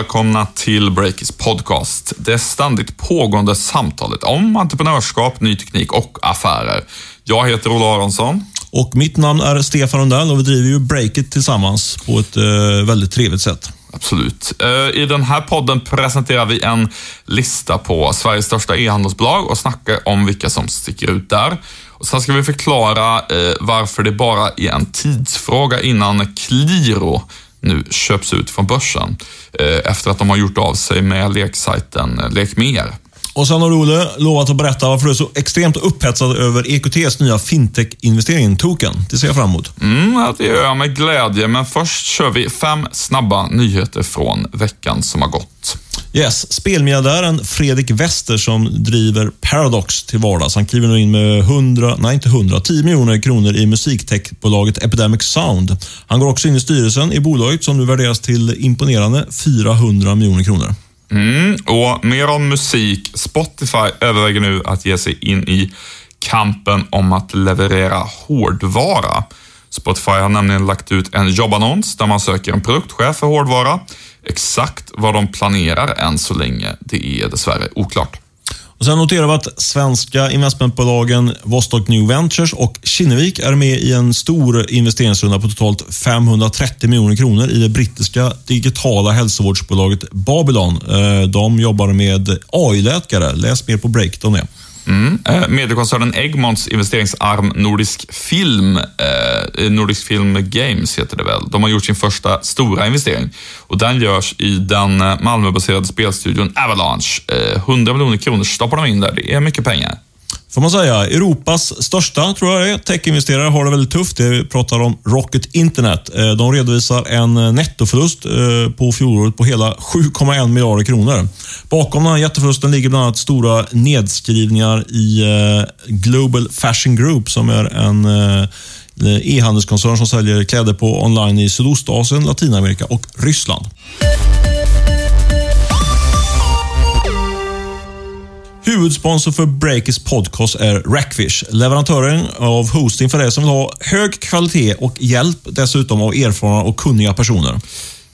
Välkomna till Breakers podcast. Det ständigt pågående samtalet om entreprenörskap, ny teknik och affärer. Jag heter Ola Aronsson. Och mitt namn är Stefan Rundell och vi driver ju Breakit tillsammans på ett eh, väldigt trevligt sätt. Absolut. Eh, I den här podden presenterar vi en lista på Sveriges största e-handelsbolag och snackar om vilka som sticker ut där. Och sen ska vi förklara eh, varför det bara är en tidsfråga innan Qliro nu köps ut från börsen eh, efter att de har gjort av sig med leksajten Lekmer. Och sen har Olle lovat att berätta varför du är så extremt upphetsad över EQTs nya fintech-investering, Token. Det ser jag fram emot. Mm, det gör jag med glädje, men först kör vi fem snabba nyheter från veckan som har gått. Yes, spelmiljardären Fredrik Wester som driver Paradox till vardags. Han kliver nu in med 100, nej inte 100, 10 miljoner kronor i musiktechbolaget Epidemic Sound. Han går också in i styrelsen i bolaget som nu värderas till imponerande 400 miljoner kronor. Mm, och mer om musik. Spotify överväger nu att ge sig in i kampen om att leverera hårdvara. Spotify har nämligen lagt ut en jobbannons där man söker en produktchef för hårdvara. Exakt vad de planerar än så länge, det är dessvärre oklart. Och sen noterar vi att svenska investmentbolagen Vostok New Ventures och Kinnevik är med i en stor investeringsrunda på totalt 530 miljoner kronor i det brittiska digitala hälsovårdsbolaget Babylon. Eh, de jobbar med AI-läkare. Läs mer på Breakdown. Mm. Eh, mediekoncernen Egmonts investeringsarm Nordisk Film, eh, eh, Nordisk Film Games heter det väl. De har gjort sin första stora investering och den görs i den eh, Malmöbaserade spelstudion Avalanche. Eh, 100 miljoner kronor stoppar de in där. Det är mycket pengar får man säga. Europas största, tror jag det är, techinvesterare har det väldigt tufft. Vi pratar om Rocket Internet. Eh, de redovisar en eh, nettoförlust eh, på fjolåret på hela 7,1 miljarder kronor. Bakom den här jätteförlusten ligger bland annat stora nedskrivningar i Global Fashion Group som är en e-handelskoncern som säljer kläder på online i Sydostasien, Latinamerika och Ryssland. Huvudsponsor för Breakers podcast är Rackfish, leverantören av hosting för dig som vill ha hög kvalitet och hjälp dessutom av erfarna och kunniga personer.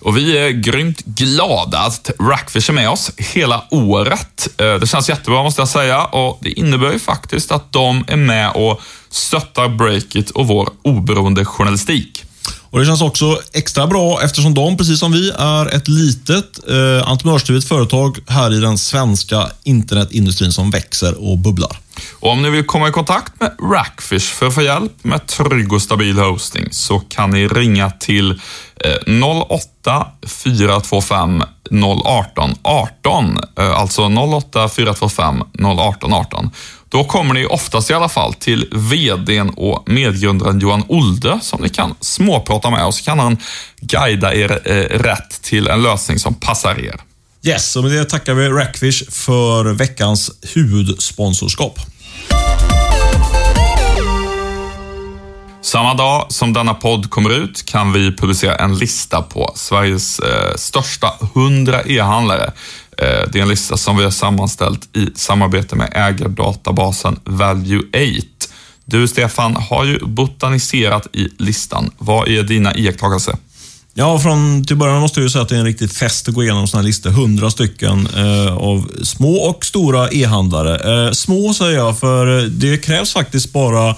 Och vi är grymt glada att Rackfish är med oss hela året. Eh, det känns jättebra måste jag säga och det innebär ju faktiskt att de är med och stöttar Breakit och vår oberoende journalistik. Och Det känns också extra bra eftersom de, precis som vi, är ett litet eh, entreprenörsdrivet företag här i den svenska internetindustrin som växer och bubblar. Och om ni vill komma i kontakt med Rackfish för att få hjälp med trygg och stabil hosting så kan ni ringa till 08 425 018 18. Alltså 08 425 018 18. Då kommer ni oftast i alla fall till VDn och medgrundaren Johan Olde som ni kan småprata med och så kan han guida er eh, rätt till en lösning som passar er. Yes, och med det tackar vi Rackfish för veckans huvudsponsorskap. Samma dag som denna podd kommer ut kan vi publicera en lista på Sveriges eh, största 100 e-handlare. Eh, det är en lista som vi har sammanställt i samarbete med ägardatabasen Value8. Du Stefan har ju botaniserat i listan. Vad är dina iakttagelser? Ja, från till början måste jag säga att det är en riktig fest att gå igenom sådana här listor. Hundra stycken eh, av små och stora e-handlare. Eh, små säger jag, för eh, det krävs faktiskt bara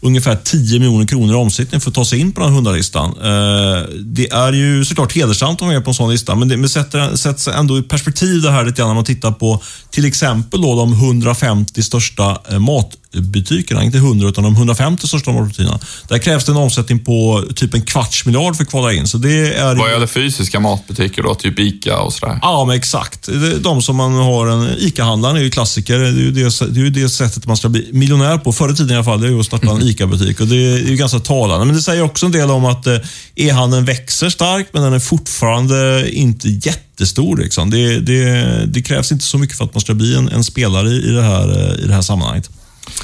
ungefär 10 miljoner kronor i omsättning för att ta sig in på den här hundralistan. Eh, det är ju såklart hedersamt att vara med på en sån lista, men det sätter, sätts ändå i perspektiv det här lite grann när man tittar på till exempel då de 150 största eh, mat matbutikerna, inte 100 utan de 150 största matbutikerna. Där krävs det en omsättning på typ en kvarts miljard för att kvala in. Så det är Vad gäller fysiska matbutiker då? Typ ICA och sådär? Ja, men exakt. De som man har en... ICA-handlaren är ju klassiker. Det är ju det, det, är ju det sättet man ska bli miljonär på. Förr i tiden i alla fall, det är ju att starta en ICA-butik. Och Det är ju ganska talande. Men det säger också en del om att eh, e-handeln växer starkt, men den är fortfarande inte jättestor. Liksom. Det, det, det, krävs inte så mycket för att man ska bli en, en spelare i det, här, eh, i det här sammanhanget.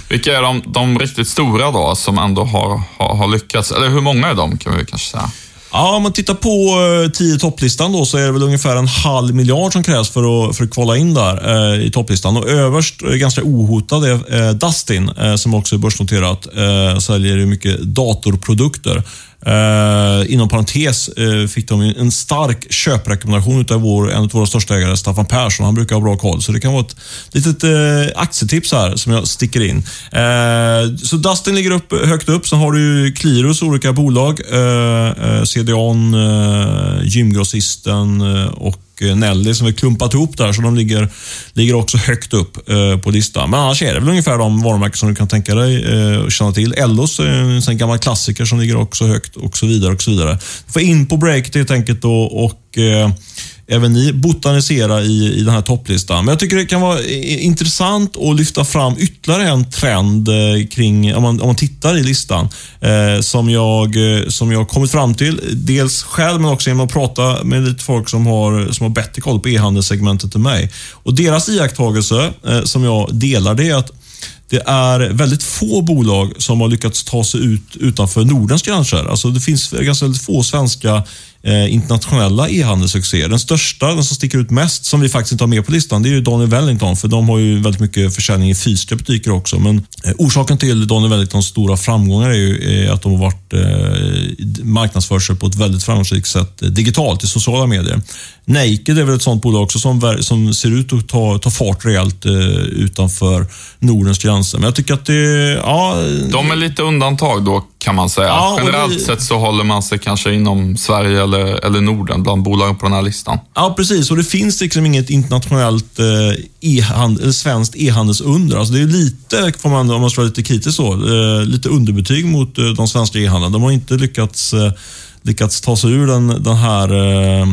Vilka är de, de riktigt stora då, som ändå har, har, har lyckats? Eller hur många är de, kan vi kanske säga? Ja, om man tittar på eh, tio topplistan då så är det väl ungefär en halv miljard som krävs för att, för att kvala in där eh, i topplistan. Och överst, eh, ganska ohotad, är eh, Dustin eh, som också är börsnoterat. Eh, säljer mycket datorprodukter. Eh, inom parentes eh, fick de en stark köprekommendation av vår, en av våra största ägare, Staffan Persson. Han brukar ha bra koll, så det kan vara ett litet eh, aktietips här som jag sticker in. Eh, så Dustin ligger upp, högt upp. Sen har du Qliros olika bolag. Eh, eh CDON, eh, Gymgrossisten eh, och Eh, Nelly som är klumpat ihop där, så de ligger, ligger också högt upp eh, på listan. Men annars är det väl ungefär de varumärken som du kan tänka dig eh, känna till. Ellos är en gammal klassiker som ligger också högt och så vidare. och så vidare. Du får in på breaket helt enkelt då och eh, även ni botanisera i, i den här topplistan. Men jag tycker det kan vara intressant att lyfta fram ytterligare en trend eh, kring, om man, om man tittar i listan, eh, som jag eh, som jag kommit fram till. Dels själv, men också genom att prata med lite folk som har, som har bättre koll på e-handelssegmentet än mig. Och Deras iakttagelse, eh, som jag delar, det är att det är väldigt få bolag som har lyckats ta sig ut utanför Nordens gränser. Alltså det finns ganska få svenska eh, internationella e-handelssuccéer. Den största, den som sticker ut mest, som vi faktiskt inte har med på listan, det är ju Daniel Wellington. För de har ju väldigt mycket försäljning i fysiska butiker också. Men eh, orsaken till Daniel Wellingtons stora framgångar är ju är att de har varit eh, marknadsfört sig på ett väldigt framgångsrikt sätt eh, digitalt i sociala medier. Naked är väl ett sånt bolag också som, som ser ut att ta, ta fart rejält eh, utanför Nordens gränser. Men jag tycker att det... Ja, de är lite undantag då kan man säga. Ja, Generellt det... sett så håller man sig kanske inom Sverige eller, eller Norden bland bolagen på den här listan. Ja, precis. Och det finns liksom inget internationellt eh, e svenskt e-handelsunder. Alltså det är lite, får man, om man ska vara lite kritisk så, eh, lite underbetyg mot eh, de svenska e-handlarna. De har inte lyckats eh, lyckats ta sig ur den, den här eh,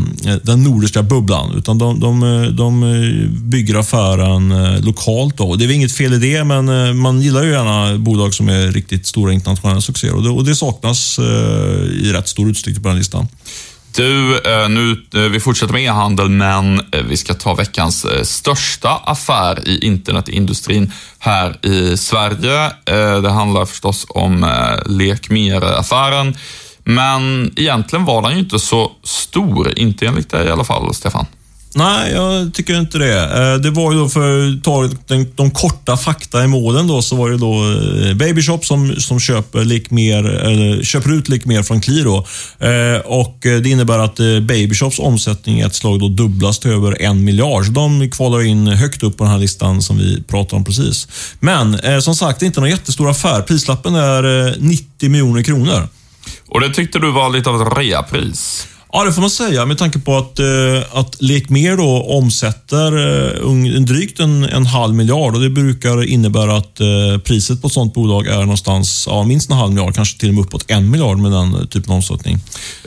den nordiska bubblan. Utan de, de, eh, de eh, bygger affären lokalt. Då. Det är väl inget fel i det, men man gillar ju gärna bolag som är riktigt stora internationella succéer. Och det, och det saknas i rätt stor utsträckning på den listan. Du, eh, nu, eh, vi fortsätter med e-handel, men eh, vi ska ta veckans största affär i internetindustrin här i Sverige. Det handlar förstås om Lekmer-affären. Men egentligen var den ju inte så stor, inte enligt dig i alla fall, Stefan. Nej, jag tycker inte det. Eh, det var ju då för att ta de korta fakta i målen då, så var det då eh, Babyshop som, som köper, Likmer, eller, köper ut Likmer från Kli då. Eh, och eh, Det innebär att Babyshops omsättning i ett slag då dubblas till över en miljard. Så de kvalar in högt upp på den här listan som vi pratade om precis. Men som sagt, det är inte någon jättestor affär. Prislappen är 90 miljoner kronor. Och det tyckte du var lite av ett reapris? Ja, det får man säga med tanke på att, eh, att Lekmer då omsätter eh, drygt en, en halv miljard och det brukar innebära att eh, priset på ett sådant bolag är någonstans ja, minst en halv miljard, kanske till och med uppåt en miljard med den typen av omsättning.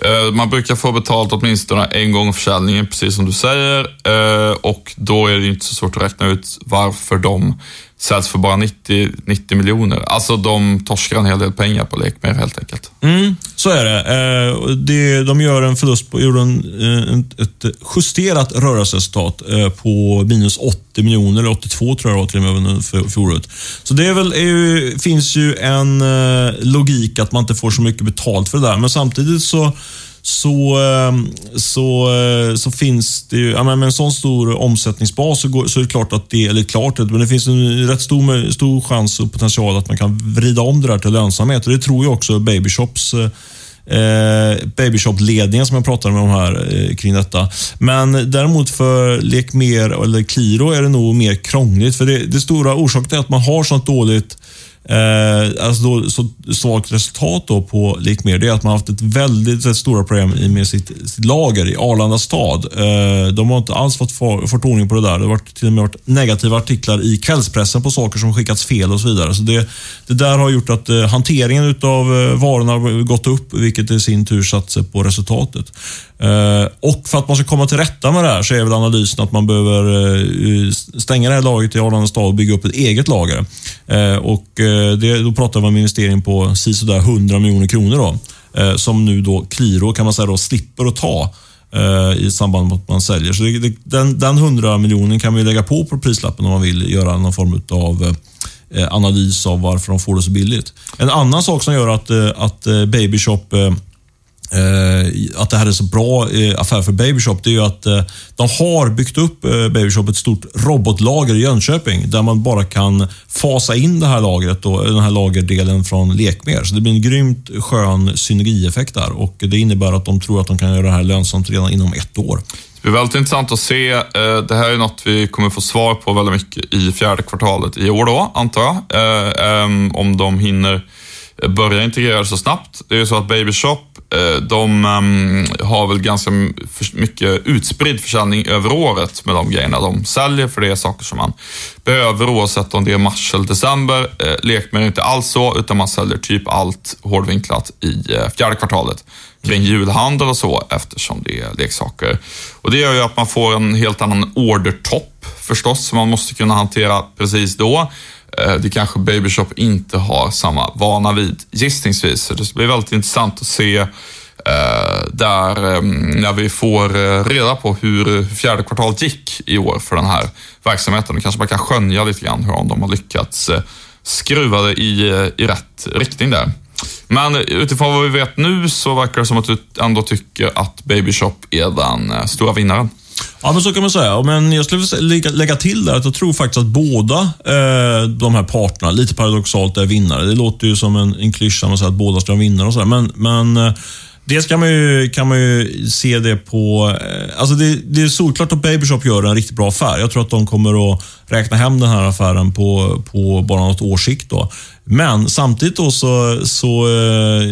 Eh, man brukar få betalt åtminstone en gång försäljningen, precis som du säger. Eh, och då är det inte så svårt att räkna ut varför de säljs för bara 90, 90 miljoner. Alltså de torskar en hel del pengar på Lekmer helt enkelt. Mm, så är det. Eh, det de gör en förlust på, gjorde en, eh, ett justerat rörelseresultat eh, på minus 80 miljoner, eller 82 tror jag det var till och med för fjolåret. Så det är väl, är ju, finns ju en eh, logik att man inte får så mycket betalt för det där, men samtidigt så så, ehm, så, eh, så finns det ju, ja, med en sån stor omsättningsbas så, går, så är det klart att det, eller klart, men det finns en rätt stor, stor chans och potential att man kan vrida om det där till lönsamhet. Och det tror jag också Babyshops eh, eh, Babyshop-ledningen som jag pratade med om här eh, kring detta. Men däremot för Lekmer eller Qliro är det nog mer krångligt. För det, det stora orsaken är att man har sånt dåligt Eh, alltså då, så svagt resultat då på Likmer, det är att man har haft ett väldigt, väldigt stora problem med sitt, sitt lager i Arlanda stad. Eh, de har inte alls fått, fått ordning på det där. Det har varit, till och med varit negativa artiklar i kvällspressen på saker som skickats fel och så vidare. Så det, det där har gjort att eh, hanteringen av eh, varorna har gått upp, vilket i sin tur satt sig på resultatet. Eh, och för att man ska komma till rätta med det här så är väl analysen att man behöver eh, stänga det här lagret i Arlanda stad och bygga upp ett eget lager. Eh, och eh, Eh, det, då pratar vi om en investering på sådär 100 miljoner kronor. Då, eh, som nu då Qliro kan man säga då, slipper att ta eh, i samband med att man säljer. Så det, den, den 100 miljonen kan vi lägga på på prislappen om man vill göra någon form av analys av varför de får det så billigt. En annan sak som gör att, att Babyshop eh, Eh, att det här är så bra eh, affär för Babyshop, det är ju att eh, de har byggt upp Babyshop ett stort robotlager i Jönköping, där man bara kan fasa in det här lagret, då, den här lagerdelen från Lekmer. Så det blir en grymt skön synergieffekt där och det innebär att de tror att de kan göra det här lönsamt redan inom ett år. Det blir väldigt intressant att se. Det här är något vi kommer få svar på väldigt mycket i fjärde kvartalet i år då, antar jag. Ehm, om de hinner börja integrera så snabbt. Det är ju så att Babyshop, Eh, de ehm, har väl ganska mycket utspridd försäljning över året med de grejerna de säljer, för det är saker som man behöver oavsett om det är mars eller december. Eh, Lekmer är inte alls så, utan man säljer typ allt hårdvinklat i eh, fjärde kvartalet kring julhandel och så eftersom det är leksaker. Och Det gör ju att man får en helt annan ordertopp förstås, som man måste kunna hantera precis då. Eh, det kanske Babyshop inte har samma vana vid gissningsvis. Så det blir väldigt intressant att se eh, där ehm, när vi får eh, reda på hur fjärde kvartalet gick i år för den här verksamheten. Då kanske man kan skönja lite grann hur de har lyckats skruva det i, i rätt riktning där. Men utifrån vad vi vet nu så verkar det som att du ändå tycker att Babyshop är den stora vinnaren. Ja, men så kan man säga. Men jag skulle lägga, lägga till där att jag tror faktiskt att båda eh, de här parterna, lite paradoxalt, är vinnare. Det låter ju som en, en klyscha att säga att båda ska vara vinnare och sådär. Men, men eh, Dels kan man ju, kan man ju se det på... Eh, alltså det, det är solklart att Babyshop gör en riktigt bra affär. Jag tror att de kommer att räkna hem den här affären på, på bara något års sikt. Då. Men samtidigt då så, så eh,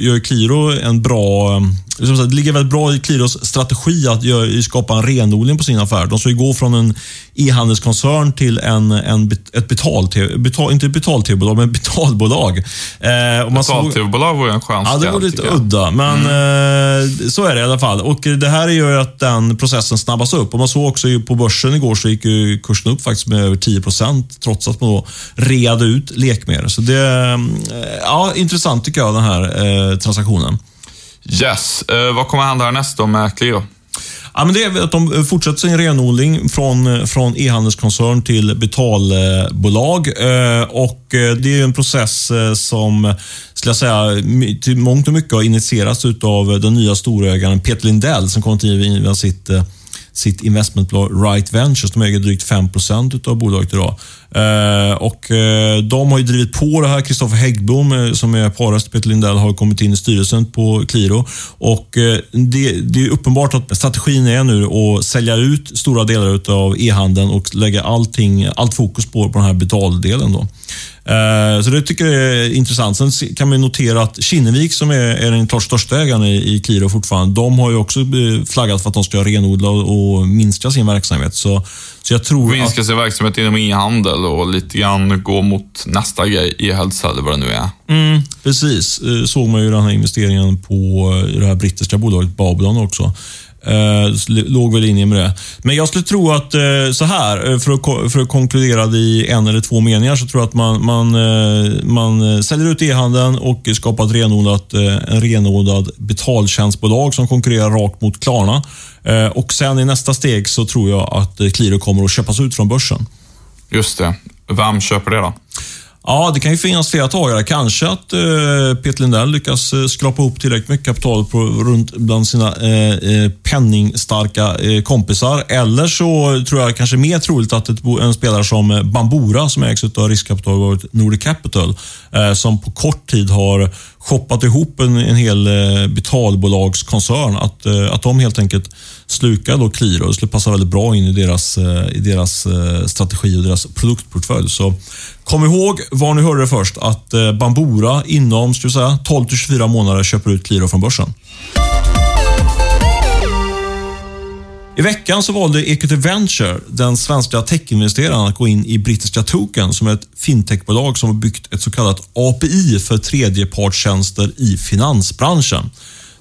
gör Qliro en bra... Eh, det ligger väldigt bra i Qliros strategi att gör, skapa en renodling på sin affär. De ska ju gå från en e-handelskoncern till en, en, ett betal, betal inte betal-tv-bolag, men betalbolag. Eh, betal-tv-bolag vore en chans. Ja, det vore lite udda, men mm. eh, så är det i alla fall. Och Det här gör att den processen snabbas upp. Och Man såg också på börsen igår så gick ju kursen upp faktiskt med över 10% trots att man då reade ut lekmer. Så det är eh, ja, intressant tycker jag, den här eh, transaktionen. Yes. Eh, vad kommer hända härnäst då med Clio? Ja, men det är att de fortsätter sin renodling från, eh, från e-handelskoncern till betalbolag. Eh, och eh, det är en process som skulle jag säga, till mångt och mycket har initierats av den nya storägaren Peter Lindell som kom till sitt sitt investmentbolag Right Ventures. De äger drygt 5% av bolaget idag. Eh, och eh, De har drivit på det här. Kristoffer Häggbom, eh, som är parast Peter Lindell, har kommit in i styrelsen på Qliro. Och det, det, är uppenbart att strategin är nu att sälja ut stora delar av e-handeln och lägga allting, allt fokus på, på den här betaldelen. Då. Så det tycker jag är intressant. Sen kan man notera att Kinnevik, som är, är den klart största ägaren i, i Qliro fortfarande, de har ju också flaggat för att de ska renodla och, och minska sin verksamhet. Så, så jag tror minska att... sin verksamhet inom e-handel och lite grann gå mot nästa grej, e-hälsa eller vad det nu är. Mm, precis. Eh, såg man ju den här investeringen på eh, det här brittiska bolaget Babylon också. Eh, låg väl i linje med det. Men jag skulle tro att, så här, för att, för att konkludera det i en eller två meningar, så tror jag att man, man, man säljer ut e-handeln och skapar ett renodlat, en renodlad betaltjänstbolag som konkurrerar rakt mot Klarna. Och sen i nästa steg så tror jag att Qliro kommer att köpas ut från börsen. Just det. Vem köper det då? Ja, det kan ju finnas flera tagare. Kanske att eh, Peter Lindell lyckas eh, skrapa ihop tillräckligt mycket kapital på, runt bland sina eh, eh, penningstarka eh, kompisar. Eller så tror jag kanske mer troligt att ett, en spelare som eh, Bambora, som ägs av riskkapitalbolaget Nordic Capital, eh, som på kort tid har shoppat ihop en, en hel eh, betalbolagskoncern, att, eh, att de helt enkelt slukar då Qliro. Det skulle passa väldigt bra in i deras, eh, i deras strategi och deras produktportfölj. Så Kom ihåg, var ni hörde det först, att Bambora inom 12-24 månader köper ut Qliro från börsen. I veckan så valde Equity Venture, den svenska techinvesteraren, att gå in i brittiska Token som är ett fintechbolag som har byggt ett så kallat API för tredjepartstjänster i finansbranschen.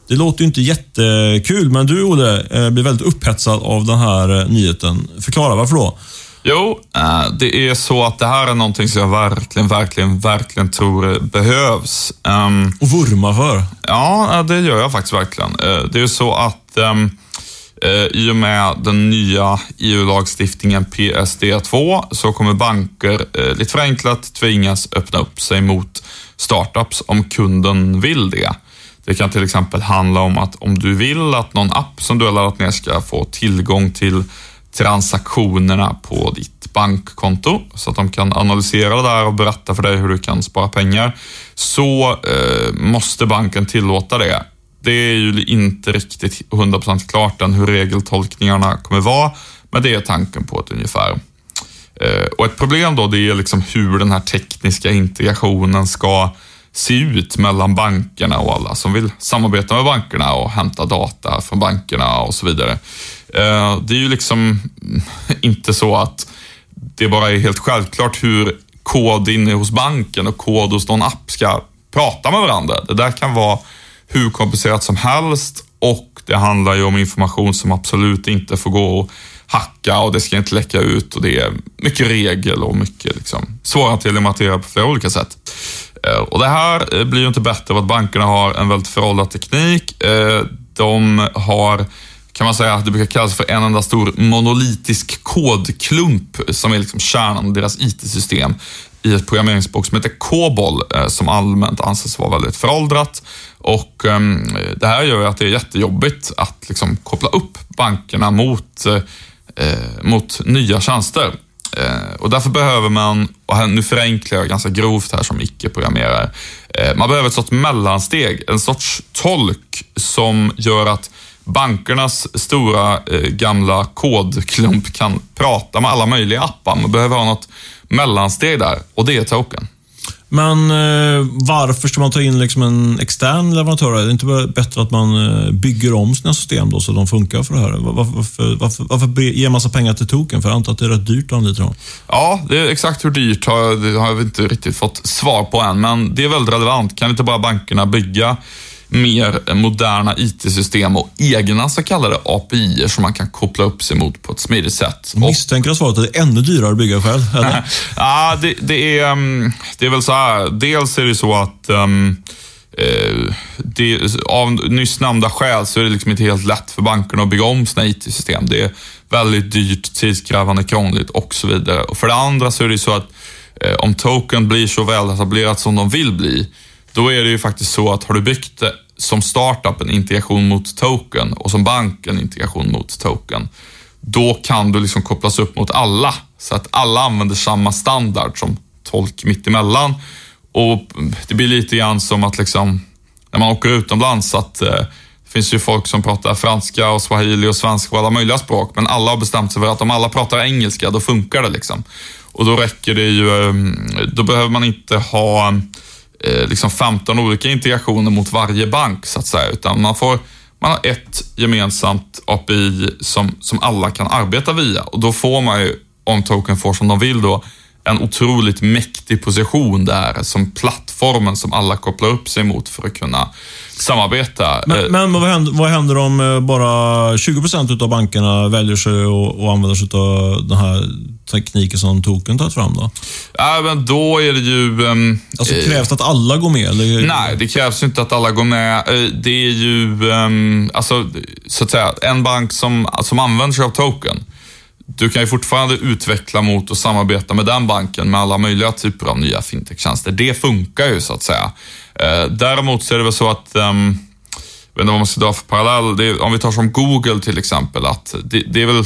Det låter ju inte jättekul, men du Olle eh, blir väldigt upphetsad av den här eh, nyheten. Förklara, varför då? Jo, eh, det är så att det här är någonting som jag verkligen, verkligen, verkligen tror behövs. Ehm, Och vurma för? Ja, det gör jag faktiskt verkligen. Det är så att ehm, Eh, i och med den nya EU-lagstiftningen PSD2 så kommer banker eh, lite förenklat tvingas öppna upp sig mot startups om kunden vill det. Det kan till exempel handla om att om du vill att någon app som du har laddat ner ska få tillgång till transaktionerna på ditt bankkonto så att de kan analysera det där och berätta för dig hur du kan spara pengar, så eh, måste banken tillåta det. Det är ju inte riktigt 100% klart än hur regeltolkningarna kommer vara, men det är tanken på ett ungefär. Eh, och ett problem då, det är liksom hur den här tekniska integrationen ska se ut mellan bankerna och alla som vill samarbeta med bankerna och hämta data från bankerna och så vidare. Eh, det är ju liksom inte så att det bara är helt självklart hur kod inne hos banken och kod hos någon app ska prata med varandra. Det där kan vara hur komplicerat som helst och det handlar ju om information som absolut inte får gå att hacka och det ska inte läcka ut och det är mycket regel och mycket liksom svårhanterlig på flera olika sätt. Eh, och det här eh, blir ju inte bättre av att bankerna har en väldigt föråldrad teknik. Eh, de har kan man säga, det brukar kallas för en enda stor monolitisk kodklump som är liksom kärnan i deras IT-system i ett programmeringsspråk som heter COBOL eh, som allmänt anses vara väldigt föråldrat. Och ehm, det här gör ju att det är jättejobbigt att liksom koppla upp bankerna mot, eh, eh, mot nya tjänster. Och därför behöver man, och nu förenklar jag ganska grovt här som icke-programmerare, man behöver ett sorts mellansteg, en sorts tolk som gör att bankernas stora eh, gamla kodklump kan prata med alla möjliga appar. Man behöver ha något mellansteg där och det är token. Men eh, varför ska man ta in liksom en extern leverantör? Är det inte bättre att man eh, bygger om sina system då så de funkar för det här? Varför, varför, varför, varför ge massa pengar till token? För jag antar att det är rätt dyrt att anlita dem. Ja, det är exakt hur dyrt har jag, har jag inte riktigt fått svar på än, men det är väldigt relevant. Kan inte bara bankerna bygga mer moderna IT-system och egna så kallade API som man kan koppla upp sig mot på ett smidigt sätt. Misstänker att svaret att det är ännu dyrare att bygga själv? Eller? ja, det, det, är, mm, det är väl så här. Dels är det så att um, det, av nyss nämnda skäl så är det liksom inte helt lätt för bankerna att bygga om sina IT-system. Det är väldigt dyrt, tidskrävande, krångligt och så vidare. Och för det andra så är det så att eh, om token blir så väl etablerat som de vill bli, då är det ju faktiskt så att har du byggt som startup en integration mot token och som bank en integration mot token, då kan du liksom kopplas upp mot alla. Så att alla använder samma standard som tolk mittemellan. Och det blir lite grann som att liksom, när man åker utomlands, att eh, det finns ju folk som pratar franska och swahili och svenska och alla möjliga språk, men alla har bestämt sig för att om alla pratar engelska, då funkar det liksom. Och då räcker det ju, ehm, då behöver man inte ha Eh, liksom 15 olika integrationer mot varje bank så att säga, utan man får man har ett gemensamt API som, som alla kan arbeta via. Och då får man ju, om Token får som de vill då, en otroligt mäktig position där som plattformen som alla kopplar upp sig mot för att kunna samarbeta. Men, men vad, händer, vad händer om eh, bara 20 procent av bankerna väljer sig att använda sig av den här tekniken som Token tagit fram? Då? Ja, men då är det ju... Um, alltså, krävs det att alla går med? Eller? Nej, det krävs inte att alla går med. Eh, det är ju, um, alltså, så att säga, en bank som, som använder sig av Token du kan ju fortfarande utveckla mot och samarbeta med den banken med alla möjliga typer av nya fintech-tjänster. Det funkar ju så att säga. Eh, däremot så är det väl så att, ehm, jag vet inte vad man ska dra för parallell, är, om vi tar som Google till exempel, att det, det, är väl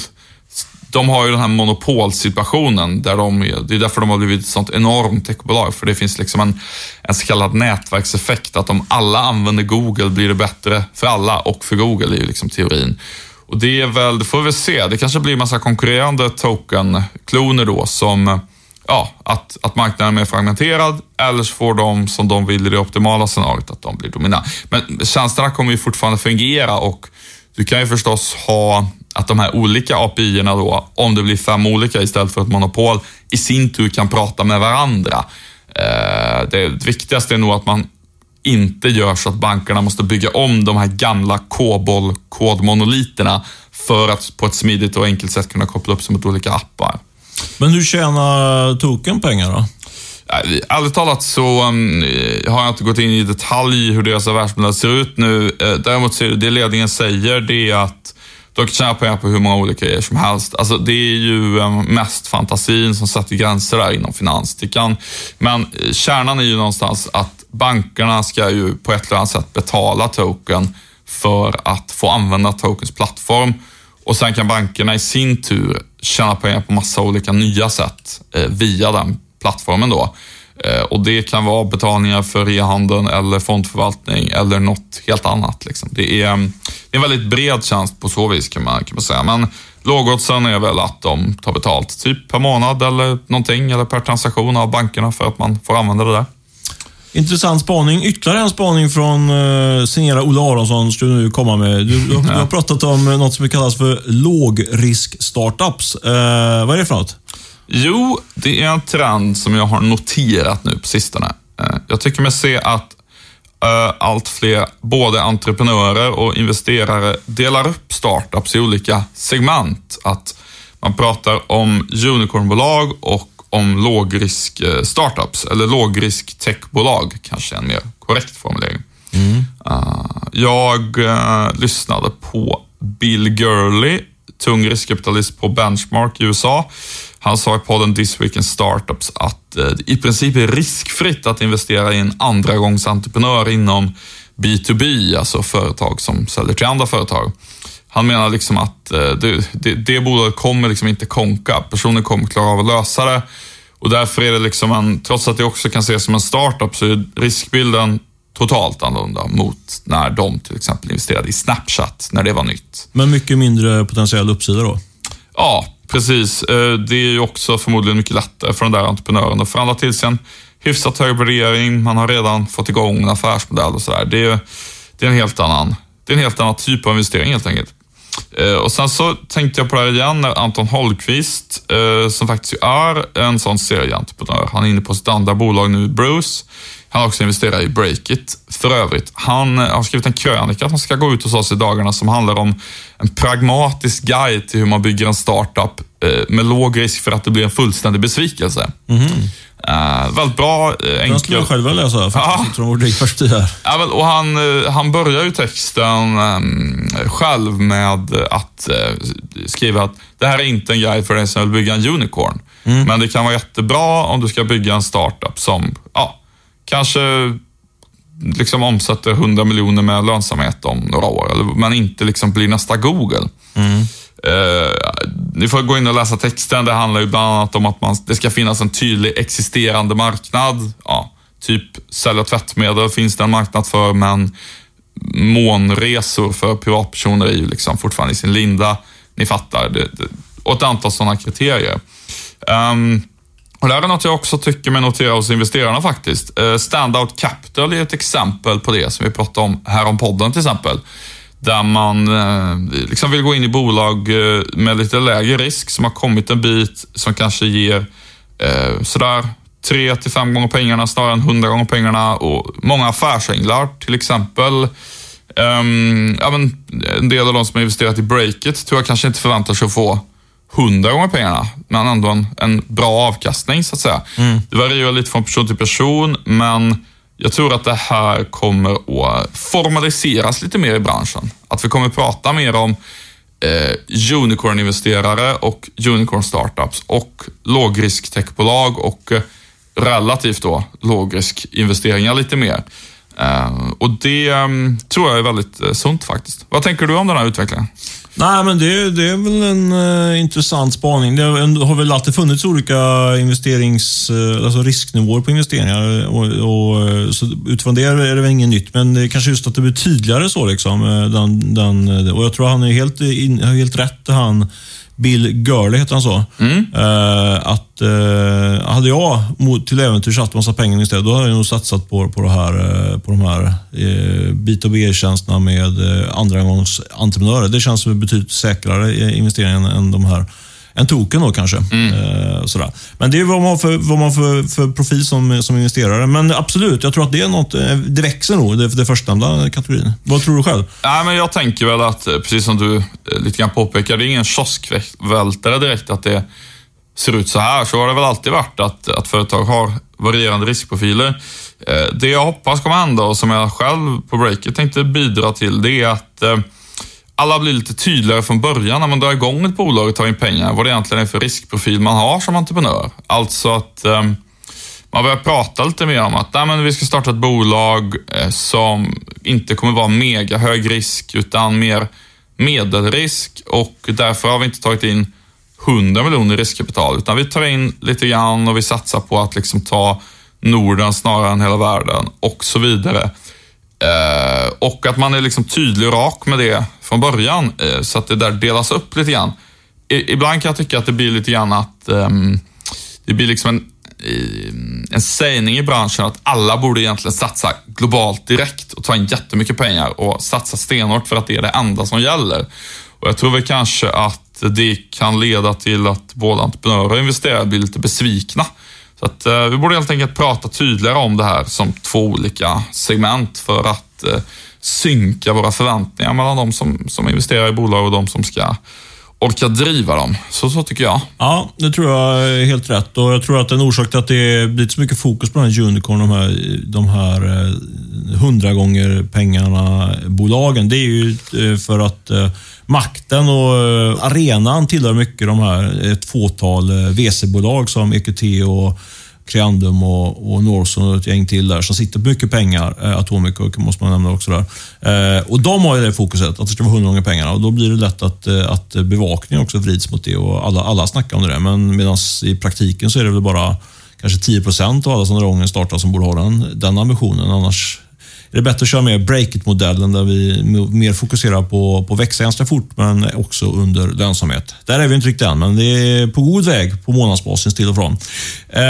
de har ju den här monopolsituationen, där de, det är därför de har blivit ett sånt enormt techbolag, för det finns liksom en, en så kallad nätverkseffekt, att om alla använder Google blir det bättre för alla och för Google, är ju liksom teorin. Och det är väl, det får vi väl se. Det kanske blir en massa konkurrerande token-kloner då som, ja, att, att marknaden är mer fragmenterad eller så får de som de vill i det optimala scenariot, att de blir dominanta. Men tjänsterna kommer ju fortfarande fungera och du kan ju förstås ha att de här olika API-erna då, om det blir fem olika istället för ett monopol, i sin tur kan prata med varandra. Eh, det viktigaste är nog att man inte gör så att bankerna måste bygga om de här gamla COBOL-kodmonoliterna för att på ett smidigt och enkelt sätt kunna koppla upp sig mot olika appar. Men hur tjänar token pengar då? Ärligt talat så um, eh, har jag inte gått in i detalj hur deras affärsmodell ser ut nu. Eh, däremot så är det, det ledningen säger det är att de kan tjäna pengar på hur många olika grejer som helst. Alltså, det är ju um, mest fantasin som sätter gränser där inom finans. Det kan, men eh, kärnan är ju någonstans att bankerna ska ju på ett eller annat sätt betala token för att få använda tokens plattform. Och sen kan bankerna i sin tur tjäna pengar på massa olika nya sätt eh, via den plattformen då. Eh, och det kan vara betalningar för e-handeln eller fondförvaltning eller något helt annat. Liksom. Det, är, det är en väldigt bred tjänst på så vis kan man, kan man säga. Men lågodsen är väl att de tar betalt typ per månad eller någonting eller per transaktion av bankerna för att man får använda det där. Intressant spaning. Ytterligare en spaning från uh, signera Olle Aronsson ska du nu komma med. Du, du, du har pratat om något som kallas för lågrisk-startups. Uh, vad är det för något? Jo, det är en trend som jag har noterat nu på sistone. Uh, jag tycker mig se att uh, allt fler både entreprenörer och investerare delar upp startups i olika segment. Att man pratar om unicornbolag och om lågrisk eh, startups, eller lågrisk techbolag, kanske en mer korrekt formulering. Mm. Uh, jag uh, lyssnade på Bill Gurley, tung riskkapitalist på Benchmark i USA. Han sa i podden This Week in Startups att uh, i princip är riskfritt att investera i en andra gångs entreprenör inom B2B, alltså företag som säljer till andra företag. Han menar liksom att det, det, det bolaget kommer liksom inte konka. Personen kommer klara av att lösa det. Och därför är det liksom en, trots att det också kan ses som en startup, så är riskbilden totalt annorlunda mot när de till exempel investerade i Snapchat, när det var nytt. Men mycket mindre potentiell uppsida då? Ja, precis. Det är ju också förmodligen mycket lättare för den där entreprenören att förhandla till sig en hyfsat hög värdering. Man har redan fått igång en affärsmodell och sådär. Det är, det är en helt annan det är en helt annan typ av investering helt enkelt. Eh, och sen så tänkte jag på det här igen när Anton Holmqvist, eh, som faktiskt är en sån serieentreprenör, han är inne på sitt andra bolag nu, Bruce. Han har också investerat i Breakit. För övrigt, han eh, har skrivit en krönika som ska gå ut hos oss i dagarna som handlar om en pragmatisk guide till hur man bygger en startup med låg risk för att det blir en fullständig besvikelse. Mm. Uh, väldigt bra, uh, enkel. Den skulle jag själv vilja läsa, faktiskt, från vårt perspektiv här. Ja, och han, uh, han börjar ju texten um, själv med att uh, skriva att det här är inte en guide för den som vill bygga en unicorn. Mm. Men det kan vara jättebra om du ska bygga en startup som, ja, kanske liksom omsätter 100 miljoner med lönsamhet om några år, men inte liksom blir nästa Google. Mm. Eh, ni får gå in och läsa texten. Det handlar ju bland annat om att man, det ska finnas en tydlig existerande marknad. Ja, typ sälja tvättmedel finns det en marknad för, men månresor för privatpersoner är ju liksom fortfarande i sin linda. Ni fattar. Det, det, och ett antal sådana kriterier. Um, och det här är något jag också tycker mig notera hos investerarna faktiskt. Uh, Standout Capital är ett exempel på det som vi pratade om här om podden till exempel där man eh, liksom vill gå in i bolag eh, med lite lägre risk som har kommit en bit som kanske ger eh, sådär tre till fem gånger pengarna snarare än hundra gånger pengarna och många affärsänglar till exempel. Um, ja, men en del av de som har investerat i Breakit tror jag kanske inte förväntar sig att få hundra gånger pengarna, men ändå en, en bra avkastning så att säga. Mm. Det varierar lite från person till person, men jag tror att det här kommer att formaliseras lite mer i branschen. Att vi kommer prata mer om eh, unicorn-investerare och unicorn-startups och lågrisk-techbolag och eh, relativt då lågrisk-investeringar lite mer. Eh, och det ehm, tror jag är väldigt eh, sunt faktiskt. Vad tänker du om den här utvecklingen? Nej, men det, det är väl en uh, intressant spaning. Det har väl alltid funnits olika investerings, alltså risknivåer på investeringar. Och, och, så utifrån det är det väl inget nytt, men det är kanske just att det blir tydligare så. Liksom, den, den, och jag tror han är helt, in, helt rätt, han Bill Gurley, heter han så? Mm. Uh, att uh, Hade jag till äventyrs haft massa pengar istället, då hade jag nog satsat på, på, det här, uh, på de här uh, B2B-tjänsterna med uh, andragångsentreprenörer. Det känns som betydligt säkrare investeringar än de här en token då kanske. Mm. Eh, sådär. Men det är vad man har för, vad man för, för profil som, som investerare. Men absolut, jag tror att det är något, eh, det växer nog, det, det förstnämnda kategorin. Vad tror du själv? Nej, men jag tänker väl att, eh, precis som du lite grann påpekar, det är ingen kioskvältare direkt att det ser ut så här. Så har det väl alltid varit, att, att företag har varierande riskprofiler. Det jag hoppas kommer hända och som jag själv på breaket tänkte bidra till, det är att alla blir lite tydligare från början när man drar igång ett bolag och tar in pengar, vad det egentligen är för riskprofil man har som entreprenör. Alltså att eh, man börjar prata lite mer om att nej, men vi ska starta ett bolag eh, som inte kommer vara mega hög risk utan mer medelrisk och därför har vi inte tagit in 100 miljoner i riskkapital utan vi tar in lite grann och vi satsar på att liksom ta Norden snarare än hela världen och så vidare. Eh, och att man är liksom tydlig och rak med det från början eh, så att det där delas upp lite grann. I, ibland kan jag tycka att det blir lite grann att ehm, det blir liksom en, eh, en sägning i branschen att alla borde egentligen satsa globalt direkt och ta in jättemycket pengar och satsa stenhårt för att det är det enda som gäller. Och Jag tror väl kanske att det kan leda till att både entreprenörer och investerare blir lite besvikna. Så att, eh, vi borde helt enkelt prata tydligare om det här som två olika segment för att eh, synka våra förväntningar mellan de som, som investerar i bolag och de som ska orka driva dem. Så, så tycker jag. Ja, det tror jag är helt rätt. Och Jag tror att en orsak till att det blir så mycket fokus på den här Unicorn, de här, de här eh, hundra gånger pengarna-bolagen, det är ju eh, för att eh, makten och eh, arenan tillhör mycket de här, ett fåtal eh, VC-bolag som EQT och Creandum och, och Norson och ett gäng till där som sitter på mycket pengar. Eh, Atomico måste man nämna också där. Eh, och de har ju det fokuset, att det ska vara 100 gånger pengarna. Och då blir det lätt att, att bevakningen också vrids mot det och alla, alla snackar om det. Men medan i praktiken så är det väl bara kanske 10 procent av alla som drar igång en som borde ha den, den ambitionen. Annars är det bättre att köra med break-it-modellen där vi mer fokuserar på, på växa ganska fort, men också under lönsamhet. Där är vi inte riktigt än, men det är på god väg på månadsbasis till och från. Eh,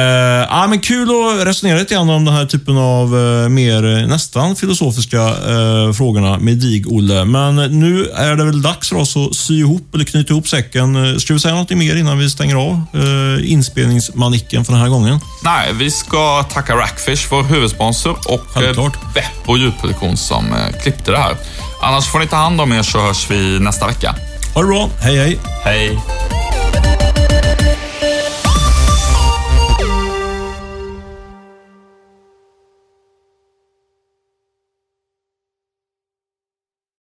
ja, men kul att resonera lite grann om den här typen av eh, mer nästan filosofiska eh, frågorna med dig, Olle. Men nu är det väl dags för oss att sy ihop eller knyta ihop säcken. Ska vi säga något mer innan vi stänger av eh, inspelningsmanicken för den här gången? Nej, vi ska tacka Rackfish, vår huvudsponsor, och eh, Beppo ljudproduktion som eh, klippte det här. Annars får ni ta hand om er så hörs vi nästa vecka. Ha det bra. Hej, hej. Hej.